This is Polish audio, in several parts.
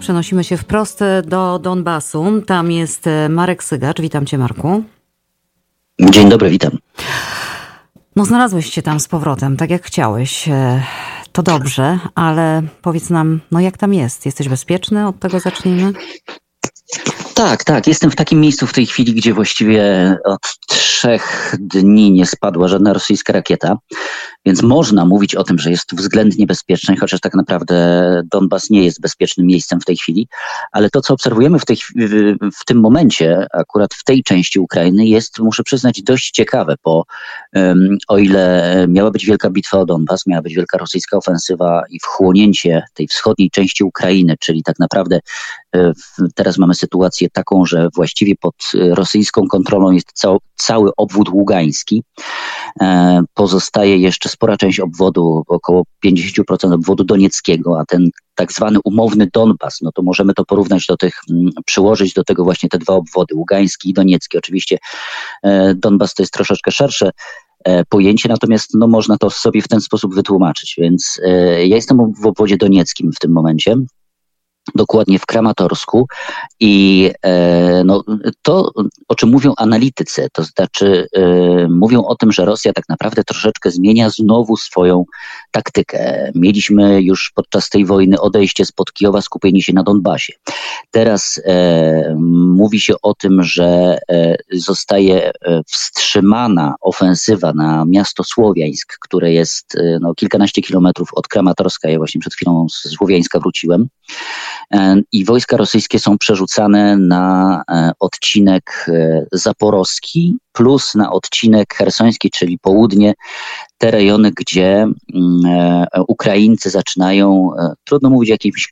Przenosimy się wprost do Donbasu. Tam jest Marek Sygacz. Witam cię, Marku. Dzień dobry, witam. No, znalazłeś się tam z powrotem, tak jak chciałeś. To dobrze, ale powiedz nam, no jak tam jest? Jesteś bezpieczny? Od tego zacznijmy. Tak, tak. Jestem w takim miejscu w tej chwili, gdzie właściwie od trzech dni nie spadła żadna rosyjska rakieta. Więc można mówić o tym, że jest względnie bezpieczny, chociaż tak naprawdę Donbas nie jest bezpiecznym miejscem w tej chwili. Ale to, co obserwujemy w, tej, w, tym momencie, akurat w tej części Ukrainy, jest, muszę przyznać, dość ciekawe, bo um, o ile miała być wielka bitwa o Donbas, miała być wielka rosyjska ofensywa i wchłonięcie tej wschodniej części Ukrainy, czyli tak naprawdę e, teraz mamy sytuację taką, że właściwie pod rosyjską kontrolą jest cał, cały obwód ługański. E, pozostaje jeszcze spora część obwodu, około 50% obwodu donieckiego, a ten tak zwany umowny Donbas, no to możemy to porównać do tych, mm, przyłożyć do tego właśnie te dwa obwody, ługański i doniecki. Oczywiście e, Donbas to jest troszeczkę szersze e, pojęcie, natomiast no, można to sobie w ten sposób wytłumaczyć. Więc ja jestem w obwodzie donieckim w tym momencie dokładnie w Kramatorsku i e, no, to, o czym mówią analitycy, to znaczy e, mówią o tym, że Rosja tak naprawdę troszeczkę zmienia znowu swoją taktykę. Mieliśmy już podczas tej wojny odejście spod Kijowa, skupienie się na Donbasie. Teraz e, mówi się o tym, że e, zostaje wstrzymana ofensywa na miasto Słowiańsk, które jest no, kilkanaście kilometrów od Kramatorska. Ja właśnie przed chwilą z Słowiańska wróciłem. E, i wojska rosyjskie są przerzucane na e, odcinek e, zaporowski plus na odcinek hersoński, czyli południe, te rejony, gdzie mm, Ukraińcy zaczynają, trudno mówić o jakiejś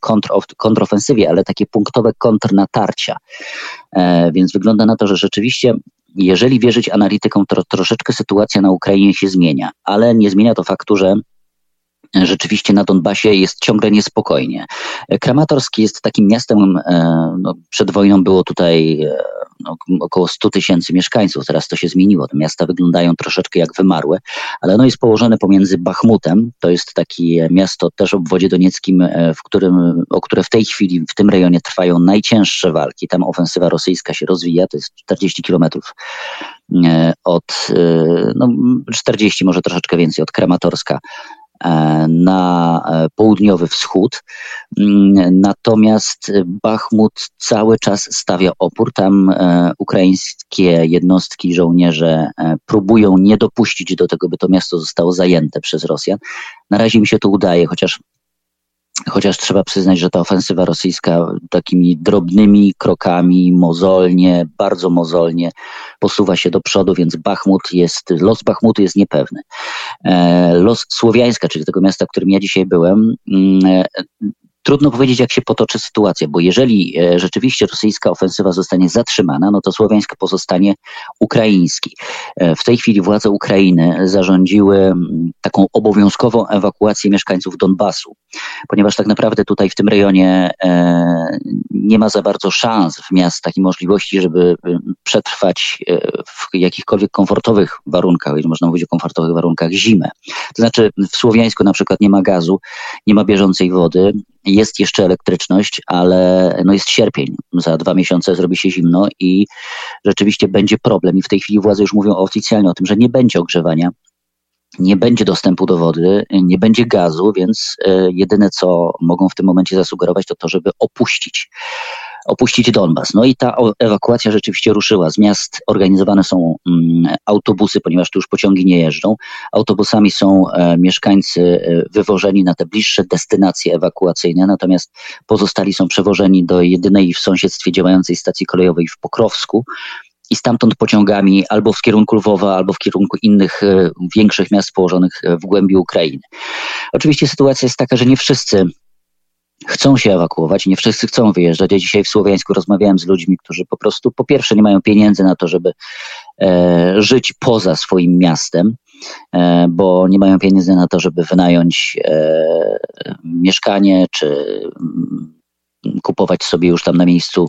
kontrofensywie, ale takie punktowe kontrnatarcia. Więc wygląda na to, że rzeczywiście jeżeli wierzyć analitykom, to troszeczkę sytuacja na Ukrainie się zmienia, ale nie zmienia to faktu, że rzeczywiście na Donbasie jest ciągle niespokojnie. Kramatorsk jest takim miastem, e, no, przed wojną było tutaj e, no, około 100 tysięcy mieszkańców, teraz to się zmieniło, te miasta wyglądają troszeczkę jak wymarłe, ale ono jest położone pomiędzy Bachmutem, to jest takie miasto też w obwodzie donieckim, e, w którym, o które w tej chwili w tym rejonie trwają najcięższe walki, tam ofensywa rosyjska się rozwija, to jest 40 kilometrów od, no 40, może troszeczkę więcej od Kramatorska E, na e, południowy wschód. Mm, natomiast Bachmut cały czas stawia opór. Tam e, ukraińskie jednostki, żołnierze próbują nie dopuścić do tego, by to miasto zostało zajęte przez Rosjan. Na razie mi się to udaje, chociaż Chociaż trzeba przyznać, że ta ofensywa rosyjska takimi drobnymi krokami, mozolnie, bardzo mozolnie posuwa się do przodu, więc Bachmut jest, los Bachmutu jest niepewny. E, los Słowiańska, czyli tego miasta, w którym ja dzisiaj byłem, mm, Trudno powiedzieć, jak się potoczy sytuacja, bo jeżeli e, rzeczywiście rosyjska ofensywa zostanie zatrzymana, no to Słowiańsk pozostanie ukraiński. E, w tej chwili władze Ukrainy zarządziły taką obowiązkową ewakuację mieszkańców Donbasu, ponieważ tak naprawdę tutaj w tym rejonie e, nie ma za bardzo szans w miastach i możliwości, żeby przetrwać w jakichkolwiek komfortowych warunkach, jeżeli można mówić o komfortowych warunkach, zimę. To znaczy w Słowiańsku na przykład nie ma gazu, nie ma bieżącej wody, jest jeszcze elektryczność, ale no jest sierpień. Za dwa miesiące zrobi się zimno i rzeczywiście będzie problem. I w tej chwili władze już mówią oficjalnie o tym, że nie będzie ogrzewania nie będzie dostępu do wody, nie będzie gazu, więc e, jedyne co mogą w tym momencie zasugerować, to to, żeby opuścić opuścić Donbas. No i ta ewakuacja rzeczywiście ruszyła. Z miast organizowane są mm, autobusy, ponieważ tu już pociągi nie jeżdżą. Autobusami są e, mieszkańcy e, wywożeni na te bliższe destynacje ewakuacyjne, natomiast pozostali są przewożeni do jedynej w sąsiedztwie działającej stacji kolejowej w Pokrowsku i stamtąd pociągami albo w kierunku Lwowa, albo w kierunku innych e, większych miast położonych w głębi Ukrainy. Oczywiście sytuacja jest taka, że nie wszyscy chcą się ewakuować, nie wszyscy chcą wyjeżdżać. Ja dzisiaj w Słowiańsku rozmawiałem z ludźmi, którzy po prostu po pierwsze nie mają pieniędzy na to, żeby e, żyć poza swoim miastem, e, bo nie mają pieniędzy na to, żeby wynająć e, mieszkanie czy mm, kupować sobie już tam na miejscu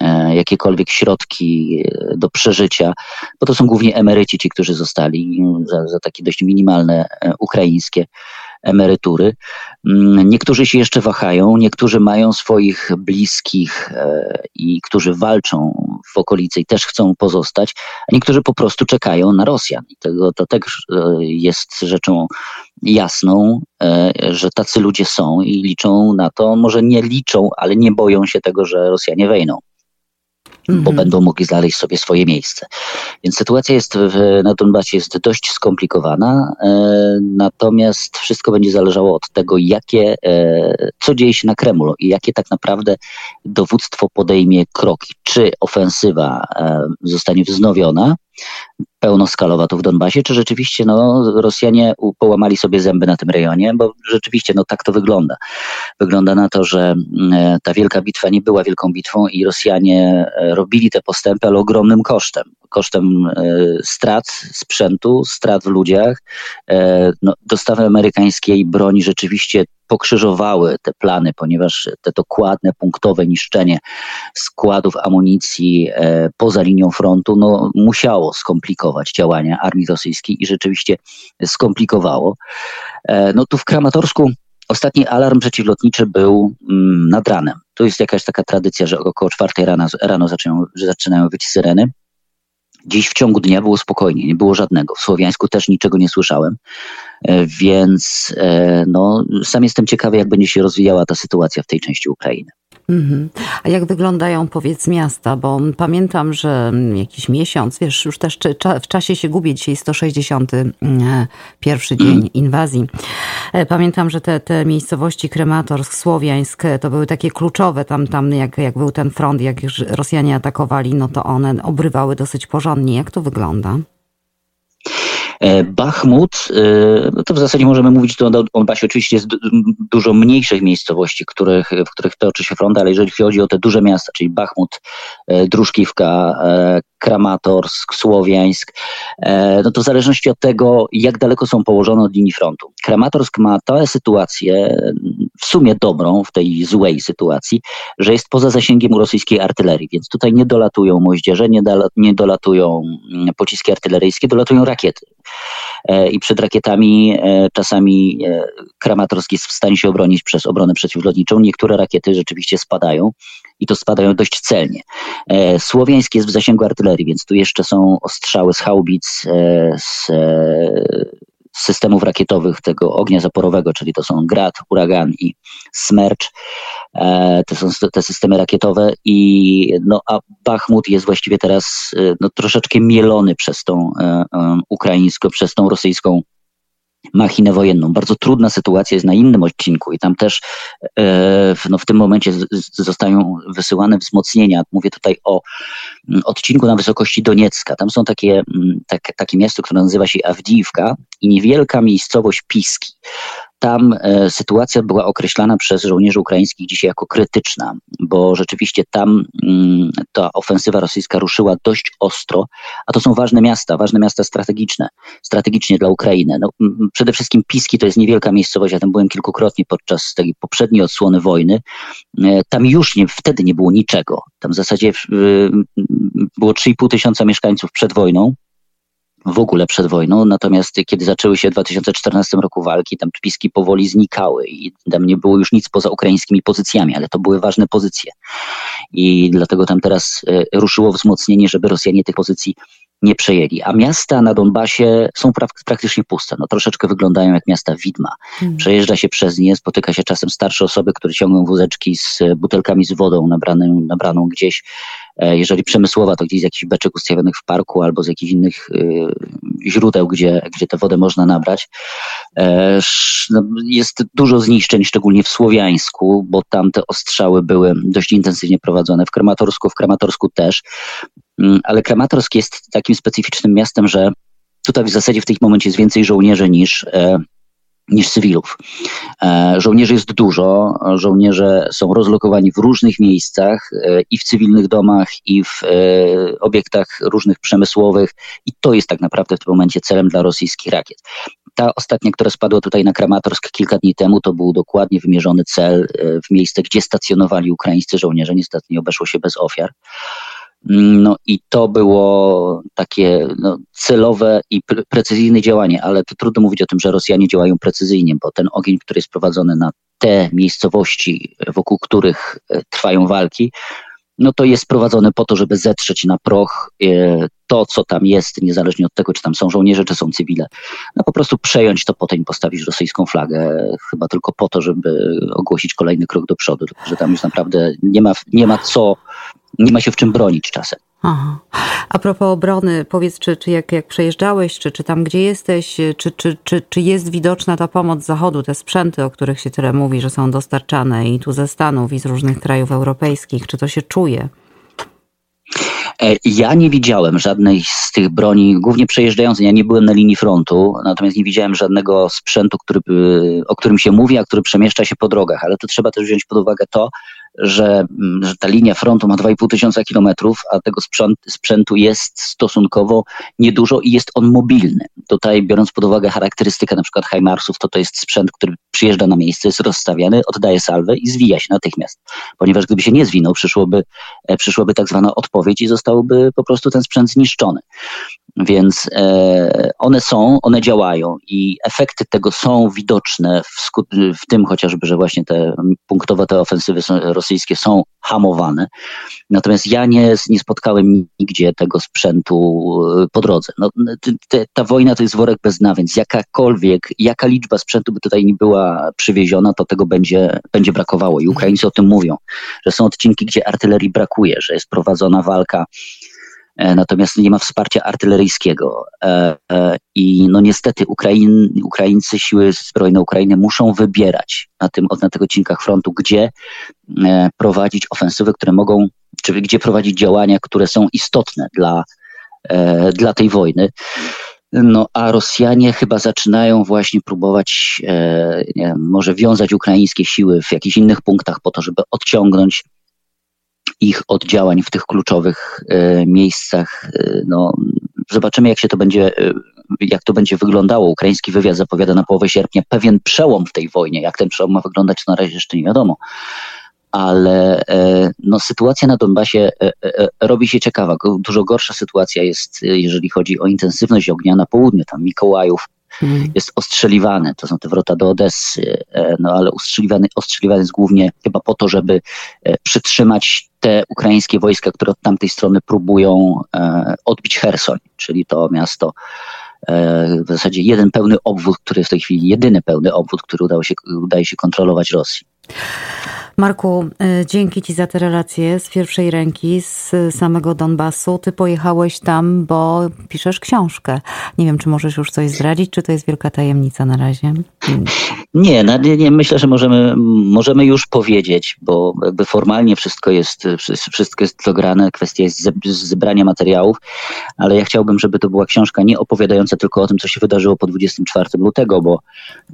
e, jakiekolwiek środki e, do przeżycia, bo to są głównie emeryci, ci, którzy zostali za, za takie dość minimalne e, ukraińskie emerytury. Mm, niektórzy się jeszcze wahają, niektórzy mają swoich bliskich e, i którzy walczą w okolicy i też chcą pozostać, a niektórzy po prostu czekają na Rosjan. I to też e, jest rzeczą jasną, e, że tacy ludzie są i liczą na to, może nie liczą, ale nie boją się tego, że Rosjanie wejdą bo mhm. będą mogli znaleźć sobie swoje miejsce. Więc sytuacja jest w, na Donbasie jest dość skomplikowana, e, natomiast wszystko będzie zależało od tego, jakie, e, co dzieje się na Kremlu i jakie tak naprawdę dowództwo podejmie kroki. Czy ofensywa e, zostanie wznowiona, pełnoskalowa tu w Donbasie, czy rzeczywiście no, Rosjanie połamali sobie zęby na tym rejonie, bo rzeczywiście no, tak to wygląda. Wygląda na to, że e, ta wielka bitwa nie była wielką bitwą i Rosjanie e, robili te postępy, ale ogromnym kosztem. Kosztem e, strat sprzętu, strat w ludziach. No, dostawy amerykańskiej broni rzeczywiście pokrzyżowały te plany, ponieważ te dokładne, punktowe niszczenie składów amunicji e, poza linią frontu no, musiało skomplikować działania armii rosyjskiej i rzeczywiście skomplikowało. E, no tu w Kramatorsku ostatni alarm przeciwlotniczy był mm, nad ranem. To jest jakaś taka tradycja, że około czwartej rano, rano zaczynają, zaczynają być syreny. Dziś w ciągu dnia było spokojnie, nie było żadnego. W Słowiańsku też niczego nie słyszałem, e, więc e, no, sam jestem ciekawy, jak będzie się rozwijała ta sytuacja w tej części Ukrainy. Mhm. A jak wyglądają, powiedz, miasta? Bo pamiętam, że jakiś miesiąc, wiesz, już też w czasie się gubię, dzisiaj 161 pierwszy dzień mm. inwazji. E, pamiętam, że te, te miejscowości Krematorsk, Słowiańsk, to były takie kluczowe. Tam, tam jak, jak był ten front, jak już Rosjanie atakowali, no to one obrywały dosyć porządnie. Jak to wygląda? E, Bachmut, e, no to w zasadzie możemy mówić tu o Donbasie, oczywiście jest dużo mniejszych miejscowości, których, w których toczy się front, ale jeżeli chodzi o te duże miasta, czyli Bachmut, e, Druszkiwka, Kramatorsk, Słowiańsk, no to w zależności od tego, jak daleko są położone od linii frontu. Kramatorsk ma tę sytuację w sumie dobrą w tej złej sytuacji, że jest poza zasięgiem rosyjskiej artylerii, więc tutaj nie dolatują moździerze, nie, nie dolatują mm, pociski artyleryjskie, dolatują rakiety. E, i przed rakietami e, czasami e, Kramatorsk jest w stanie się obronić przez obronę przeciwlotniczą. Niektóre rakiety rzeczywiście spadają i to spadają dość celnie. Słowiańsk jest w zasięgu artylerii, więc tu jeszcze są ostrzały z haubic, z systemów rakietowych tego ognia zaporowego, czyli to są Grad, Uragan i Smercz. E, to są te systemy rakietowe i no, a Bachmut jest właściwie teraz e, no, troszeczkę mielony przez tą e, ukraińską, przez tą rosyjską machinę wojenną. Bardzo trudna sytuacja jest na innym odcinku i tam też e, no, w tym momencie zostają wysyłane wzmocnienia. Mówię tutaj o mm, odcinku na wysokości Doniecka. Tam są takie, mm, tak, takie miasto, które nazywa się Awdijiwka i niewielka miejscowość Piski tam e, sytuacja była określana przez żołnierzy ukraińskich dzisiaj jako krytyczna, bo rzeczywiście tam mm, ta ofensywa rosyjska ruszyła dość ostro, a to są ważne miasta, ważne miasta strategiczne, strategicznie dla Ukrainy. No, przede wszystkim Piski to jest niewielka miejscowość, ja tam byłem kilkukrotnie podczas tej poprzedniej odsłony wojny. E, tam już nie, wtedy nie było niczego. Tam w zasadzie było 3,5 tysiąca mieszkańców przed wojną w ogóle przed wojną, natomiast kiedy zaczęły się w 2014 roku walki, tam piski powoli znikały i tam nie było już nic poza ukraińskimi pozycjami, ale to były ważne pozycje. I dlatego tam teraz e, ruszyło wzmocnienie, żeby Rosjanie tych pozycji nie przejęli. A miasta na Donbasie są pra praktycznie puste. No, troszeczkę wyglądają jak miasta widma. Hmm. Przejeżdża się przez nie, spotyka się czasem starsze osoby, które ciągną wózeczki z butelkami z wodą nabraną, nabraną gdzieś. E, jeżeli przemysłowa, to gdzieś z jakichś beczek ustawionych w parku albo z jakichś innych y, źródeł, gdzie, gdzie tę wodę można nabrać. E, no, jest dużo zniszczeń, szczególnie w Słowiańsku, bo tam te ostrzały były dość intensywnie prowadzone. W Krematorsku, w Krematorsku też. Mm, ale Kramatorsk jest takim specyficznym miastem, że tutaj w zasadzie w tym momencie jest więcej żołnierzy niż, e, niż cywilów. E, żołnierzy jest dużo, żołnierze są rozlokowani w różnych miejscach e, i w cywilnych domach, i w obiektach różnych przemysłowych, i to jest tak naprawdę w tym momencie celem dla rosyjskich rakiet. Ta ostatnia, która spadła tutaj na Kramatorsk kilka dni temu, to był dokładnie wymierzony cel w miejsce, gdzie stacjonowali ukraińscy żołnierze. Niestety nie obeszło się bez ofiar. No i to było takie no, celowe i pre precyzyjne działanie, ale to trudno mówić o tym, że Rosjanie działają precyzyjnie, bo ten ogień, który jest prowadzony na te miejscowości, wokół których e, trwają walki, no to jest prowadzone po to, żeby zetrzeć na proch e, to, co tam jest, niezależnie od tego, czy tam są żołnierze, czy są cywile. No po prostu przejąć to, potem postawić rosyjską flagę, chyba tylko po to, żeby ogłosić kolejny krok do przodu, że tam już naprawdę nie ma, nie ma co, nie ma się w czym bronić czasem. Aha. A propos obrony, powiedz, czy, czy jak, jak przejeżdżałeś, czy, czy tam, gdzie jesteś, czy, czy, czy, czy jest widoczna ta pomoc z Zachodu, te sprzęty, o których się tyle mówi, że są dostarczane i tu ze Stanów, i z różnych krajów europejskich, czy to się czuje? E, ja nie widziałem żadnej z tych broni, głównie przejeżdżającej. Ja nie byłem na linii frontu, natomiast nie widziałem żadnego sprzętu, który, o którym się mówi, a który przemieszcza się po drogach. Ale to trzeba też wziąć pod uwagę to, że, mm, że ta linia frontu ma 2,5 tysiąca kilometrów, a tego sprzęt, sprzętu jest stosunkowo niedużo i jest on mobilny. Tutaj biorąc pod uwagę charakterystykę na przykład Heimarsów, to to jest sprzęt, który przyjeżdża na miejsce, jest rozstawiany, oddaje salwę i zwija się natychmiast. Ponieważ gdyby się nie zwinął, przyszłoby, e, przyszłoby tak zwana odpowiedź i zostałby po prostu ten sprzęt zniszczony. Więc e, one są, one działają i efekty tego są widoczne w, w, tym chociażby, że właśnie te punktowe te ofensywy są, rosyjskie są hamowane. Natomiast ja nie, nie spotkałem nigdzie tego sprzętu e, po drodze. No, te, ta wojna to jest worek bez dna, więc jakakolwiek, jaka liczba sprzętu by tutaj nie była przywieziona, to tego będzie, będzie brakowało. I Ukraińcy o tym mówią, że są odcinki, gdzie artylerii brakuje, że jest prowadzona walka natomiast nie ma wsparcia artyleryjskiego. E, e, I no niestety Ukraińcy, siły zbrojne Ukrainy muszą wybierać na, tym, na tych odcinkach frontu, gdzie prowadzić ofensywy, które mogą, czy gdzie prowadzić działania, które są istotne dla, dla tej wojny. No a Rosjanie chyba zaczynają właśnie próbować wiem, może wiązać ukraińskie siły w jakichś innych punktach po to, żeby odciągnąć ich oddziałań w tych kluczowych e, miejscach. E, no, zobaczymy, jak się to będzie, e, jak to będzie wyglądało. Ukraiński wywiad zapowiada na połowę sierpnia pewien przełom w tej wojnie. Jak ten przełom ma wyglądać, to na razie jeszcze nie wiadomo. Ale no, sytuacja na Donbasie robi się ciekawa. Dużo gorsza sytuacja jest, jeżeli chodzi o intensywność ognia na południu. Tam Mikołajów, hmm. jest ostrzeliwany. To są te wrota do Odessy, e, no ale ostrzeliwany, ostrzeliwany jest głównie chyba po to, żeby e, przytrzymać te ukraińskie wojska, które od tamtej strony próbują e, odbić Hersoń, czyli to miasto w zasadzie jeden pełny obwód, który jest w tej chwili jedyny pełny obwód, który udało się, udaje się kontrolować Rosji. Marku, y, dzięki Ci za te relacje z pierwszej ręki, z samego Donbasu. Ty pojechałeś tam, bo piszesz książkę. Nie wiem, czy możesz już coś zdradzić, czy to jest wielka tajemnica na razie? Nie, nie myślę, że możemy, możemy już powiedzieć, bo jakby formalnie wszystko jest, wszystko jest dograne, kwestia jest zebrania materiałów, ale ja chciałbym, żeby to była książka nie opowiadająca tylko o tym, co się wydarzyło po 24 lutego, bo,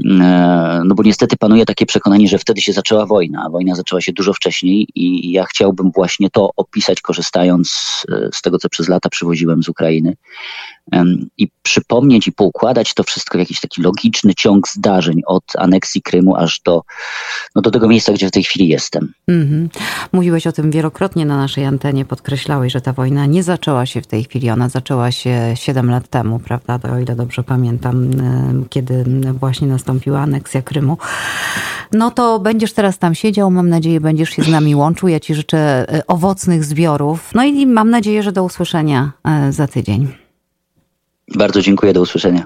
e, no bo niestety panuje takie przekonanie, że wtedy się zaczęła wojna, wojna wojna zaczęła się dużo wcześniej i ja chciałbym właśnie to opisać, korzystając e, z tego, co przez lata przywoziłem z Ukrainy i przypomnieć i poukładać to wszystko w jakiś taki logiczny ciąg zdarzeń od aneksji Krymu aż do, no do tego miejsca, gdzie w tej chwili jestem. Mm-hmm. Mówiłeś o tym wielokrotnie na naszej antenie, podkreślałeś, że ta wojna nie zaczęła się w tej chwili, ona zaczęła się 7 lat temu, prawda, o ile dobrze pamiętam, kiedy właśnie nastąpiła aneksja Krymu. No to będziesz teraz tam siedział, mam nadzieję, będziesz się z nami łączył. Ja Ci życzę e, owocnych zbiorów. No i mam nadzieję, że do usłyszenia e, za tydzień. Bardzo dziękuję, do usłyszenia.